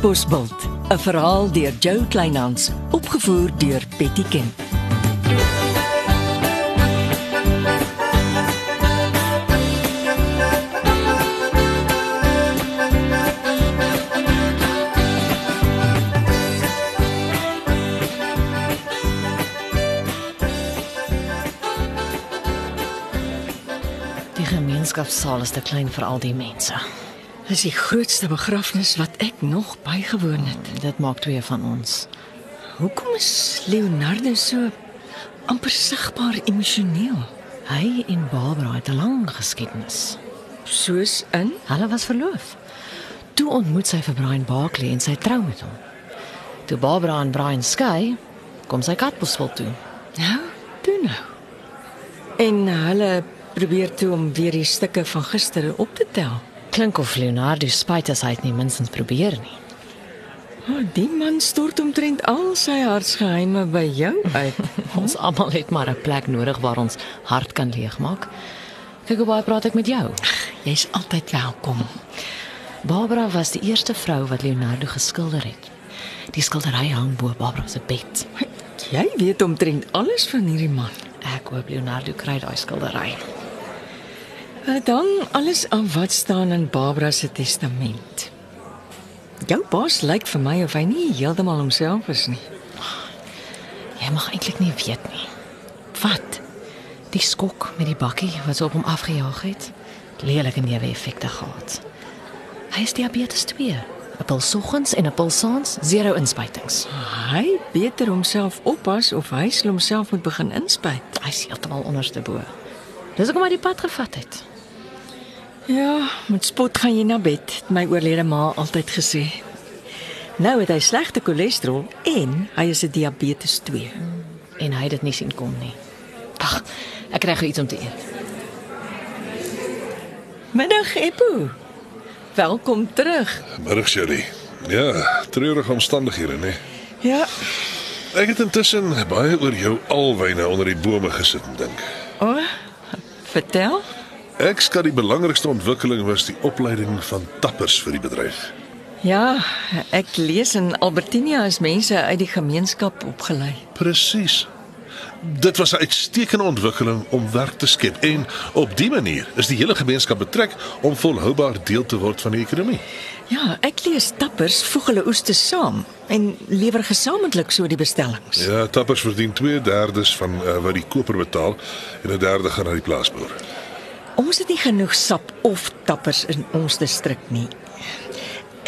Katbosveld, 'n verhaal deur Jo Kleinhans, opgevoer deur Betty Ken. Die gemeenskapsaal is te klein vir al die mense. Dis die grootste begrafnis wat ek nog bygewoon het. Dit maak twee van ons. Hoekom is Leonardo so amper sigbaar emosioneel? Hy en Barbara het 'n lang geskiedenis. Soos in Hulle was verloof. Toe ontmoet sy vir Brian Barkley en sy trou met hom. Toe Barbara en Brian skei, kom sy Katbosveld toe. Nou, toe nou. En hulle probeer toe om weer die stukke van gister op te tel. Klink of Leonardo spyt as hy dit nie minstens probeer nie. Oh, die man stort omtrent al sy hartsgeheime by jou uit. Ons almal het maar 'n plek nodig waar ons hart kan leegmaak. Kyk hoe baie praat ek met jou. Jy's altyd welkom. Barbara was die eerste vrou wat Leonardo geskilder het. Die skildery hang bo Barbara se bed. Jy weet omtrent alles van hierdie man. Ek hoop Leonardo kry daai skildery. Dit hang alles aan wat staan in Barbara se testament. Jou baas lyk vir my of hy nie heeltemal homself is nie. Jy mag eintlik nie weet nie. Wat? Die skok met die bakkie wat so op hom afgejaag het, lelike neeweffekte gehad. Hy is diabetes 2. 'n Pil soggens en 'n pil saans, zero inspuitings. Hy beter homself oppas of hy sal homself moet begin inspuit. Hy is heeltemal onderste bo. Dis hoekom hy die pad gevat het. Ja, met spot gaan jy na bed, het my oorlede ma altyd gesê. Nou het hy slegte cholesterol en hy is 'n diabetes 2. En hy het dit nie sien kom nie. Ag, ek kry gou iets om te eet. Middag Eppo. Welkom terug. Middag Sherry. Ja, treurige omstandighede, né? Ja, Ek het intussen baie oor jou alwyne onder die bome gesit en dink. o, oh, vertel. Ek skat die belangrikste ontwikkeling was die opleiding van tappers vir die bedryf. Ja, ek lees in Albertinia is mense uit die gemeenskap opgelei. Presies. Dit was 'n uitstekende ontwikkeling om werk te skep en op dië manier is die hele gemeenskap betrek om volhoubaar deel te word van die ekonomie. Ja, ek lees tappers voeg hulle oeste saam en lewer gesamentlik so die bestellings. Ja, tappers verdien 2/3 van uh, wat die koper betaal en 'n derde gaan na die plaasboer. Ons het nie genoeg sap of tappers in ons distrik nie.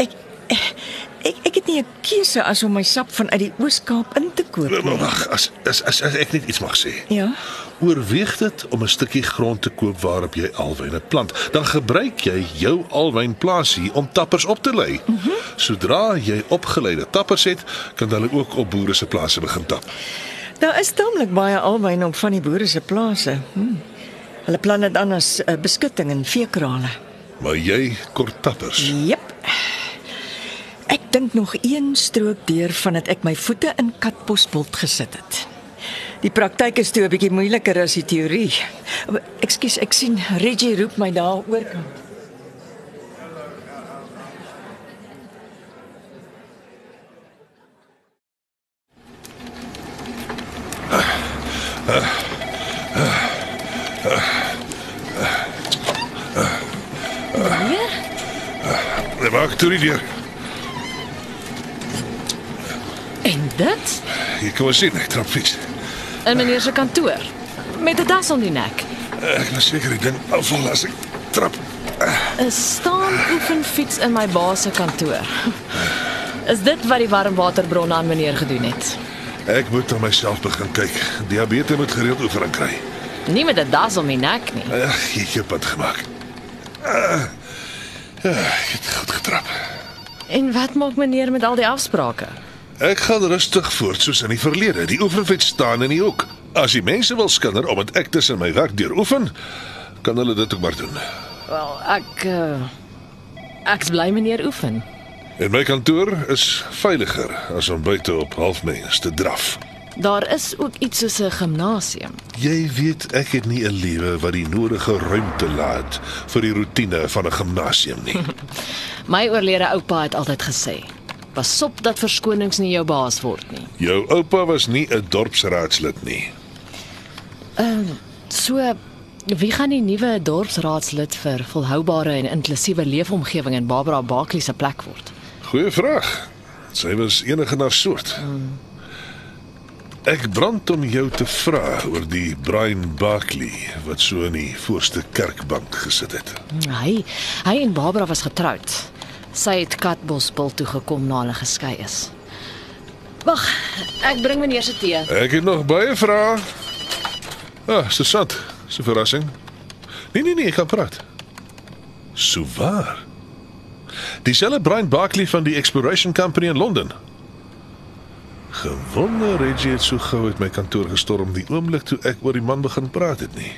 Ek ek ek het nie 'n keuse as om my sap vanuit die Oos-Kaap in te koop nie. wag, as, as as as ek net iets mag sê. Ja. Oorweeg dit om 'n stukkie grond te koop waarop jy alwyne plant. Dan gebruik jy jou alwynplaasie om tappers op te lei. Mm -hmm. Sodra jy opgeleide tappers het, kan hulle ook op boere se plase begin tap. Daar is taamlik baie alwyn op van die boere se plase. Hm. Hulle plan dit dan as uh, beskutting in veekrale. Maar jy kort tappers. Jep. Ek dink nog een strook deur vandat ek my voete in Katbosveld gesit het. Die praktyk is toe 'n bietjie moeiliker as die teorie. Ekskuus, ek sien Reggie roep my daar oorkant. Nee, maak toe die deur. En dit Jy kan maar sien, ek trap fiets. in meneer se kantoor met 'n das om die nek. Ek was seker die ding afval as ek trap. 'n Staan oefenfiets in my baas se kantoor. Is dit wat die warmwaterbronne aan meneer gedoen het? Ek moet na myself begin kyk. Diabetes moet gereeld oefening kry. Nie met 'n das om die nek nie. Ag, ek het pad gemaak. Ah, ja, ek het goed getrap. En wat maak meneer met al die afsprake? Ek gaan rustig voort soos in die verlede. Die oefenfiets staan in die hoek. As die mense wil skinder omdat ek tussen my werk deur oefen, kan hulle dit ook maar doen. Wel, ek uh, ek's bly meneer oefen. En my kantoor is veiliger as om buite op halfmens te draf. Daar is ook iets soos 'n gimnasium. Jy weet ek het nie 'n lewe wat die nodige ruimte laat vir die rotine van 'n gimnasium nie. My oorlede oupa het altyd gesê: Pas op dat verskonings nie jou baas word nie. Jou oupa was nie 'n dorpsraadslid nie. So wie gaan die nuwe dorpsraadslid vir volhoubare en inklusiewe leefomgewing in Barbara Barkley se plek word? Goeie vraag. Sy was enige na soort. Ek brand om jou te vra oor die Brian Barkley wat so in die voorste kerkbank gesit het. Hy, hy en Barbara was getroud. Sy het Katbosbil toe gekom na hulle geskei is. Wag, ek bring meneer se tee. Ek het nog baie vrae. Ah, interessant. So verrassing. Nee nee nee, ek kan praat. So waar. Dieselfde Brian Barkley van die Exploration Company in Londen. Gewonder het so gou uit my kantoor gestorm die oomblik toe ek oor die man begin praat het nie.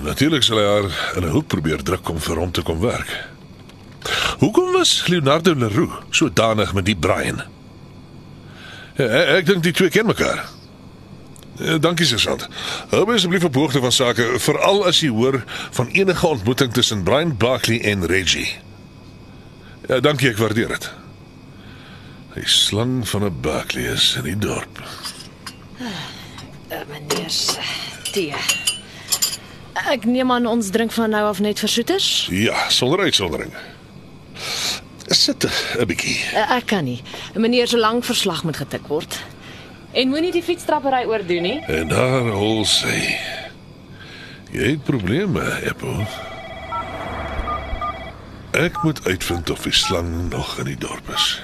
Natuurlik sal hy haar in 'n hoek probeer druk om vir hom te kom werk. Hoekom was Leonardo Leroux so danig met die Brian? Ja, ek, ek dink die twee ken mekaar. Ja, dankie sergeant. Hou asseblief op hoogte van sake, veral as jy hoor van enige ontmoeting tussen Brian Barkley en Reggie. Ja, dankie, ek waardeer dit. Die slang van 'n Barkley is in die dorp. Uh, meneer se tee. Ek neem aan ons drink van nou af net versoeters. Ja, sonder uitsondering. Sit 'n bietjie. Uh, ek kan nie. Meneer se lang verslag moet getik word. En moenie die fietstrappery oordoen nie. En daar hol sy. Jy het probleme, Apple. Ek moet uitvind of die slang nog in die dorp is.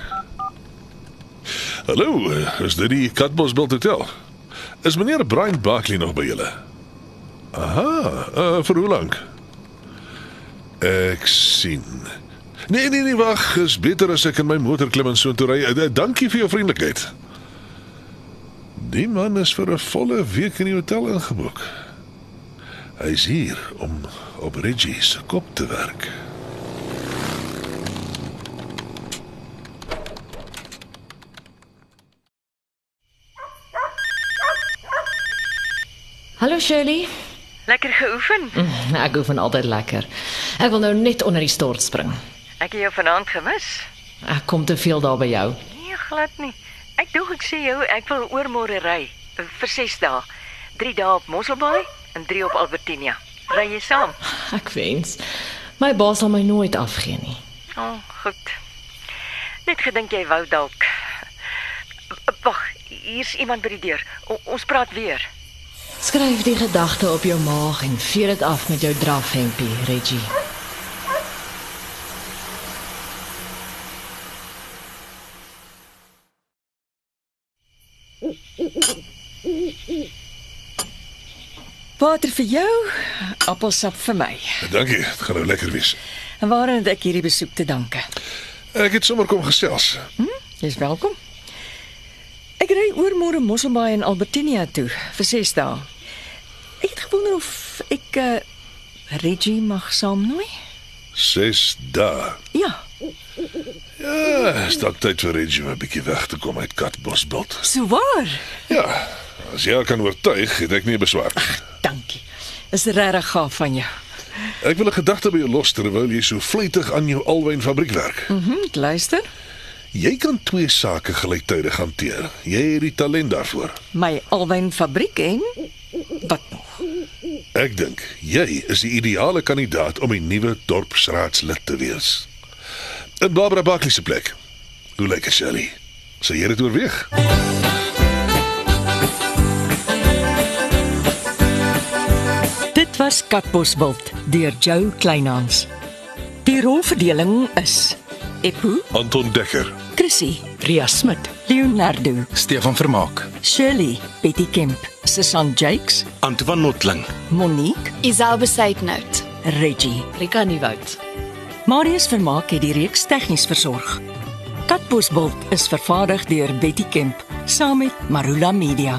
Hallo, eh, is dit die Katbosveld Hotel? Is meneer Brian Barkley nog by julle? Aha, uh, vir hoe lank? Ek sien. Nee nee nee, wag, is beter as ek in my motor klim en so toe ry. Uh, Dankie vir jou vriendelikheid. Die man is vir 'n volle week in die hotel ingeboek. Hy's hier om op Reggie se kop te werk. Hallo Shirley. Lekker geoefen. Ek oefen altyd lekker. Ek wil nou net onder die stort spring. Ek het jou vanaand gemis. Ek kom te veel daar by jou. Nee, glad nie. Ek dink ek sê jou ek wil oormôre ry eh, vir 6 dae. 3 dae op Mosselbaai en 3 op Albertinia. Ry jy saam? Ek wens my baas sal my nooit afgee nie. O, oh, goed. Net gedink jy wou dalk. Wag, hier's iemand by die deur. O, ons praat weer. Skryf die gedagte op jou maag en vee dit af met jou drafhempie, Reggie. Water vir jou, appelsap vir my. Dankie, dit gaan nou lekker wees. En waaraan het ek hierdie besoek te danke? Ek het sommer kom gesels. Jy's welkom. Ek ry oormôre Mosselbaai en Albertinia toe vir 6 dae. Het gewonder of ek uh, Reggie mag saamnooi? 6 dae. Ja, Ja, is dalk tyd vir Reggie om 'n bietjie weg te kom uit Katbosveld. so waar. Ja, as jy kan oortuig, het ek nie beswaar nie. Dankie. Is regtig gaaf van jou. Ek wil 'n gedagte by jou los terwyl jy so vlytig aan jou alwyn fabriek werk. Mhm, ek luister. Jy kan twee sake gelyktydig hanteer. Jy het die talent daarvoor. My alwynfabriek en wat nog? Ek dink jy is die ideale kandidaat om die nuwe dorpsraadslid te wees. In Barbara Barkley se plek. Hoe lyk dit, Shirley? Sou jy dit oorweeg? Dit was Katbosveld deur Jo Kleinhans. Die rolverdeling is Epo, Anton Dekker, Chrissy, Ria Smit, Leonardo, Stefan Vermaak, Shirley, Betty Kemp, Susan Jakes, Antoine Notling, Monique, Isel Besaidnout. Reggie. Rika Nieuwoud. Marius Vermaak het die reeks tegnies versorg. Katbosveld is vervaardig deur Betty Kemp saam met Marula Media.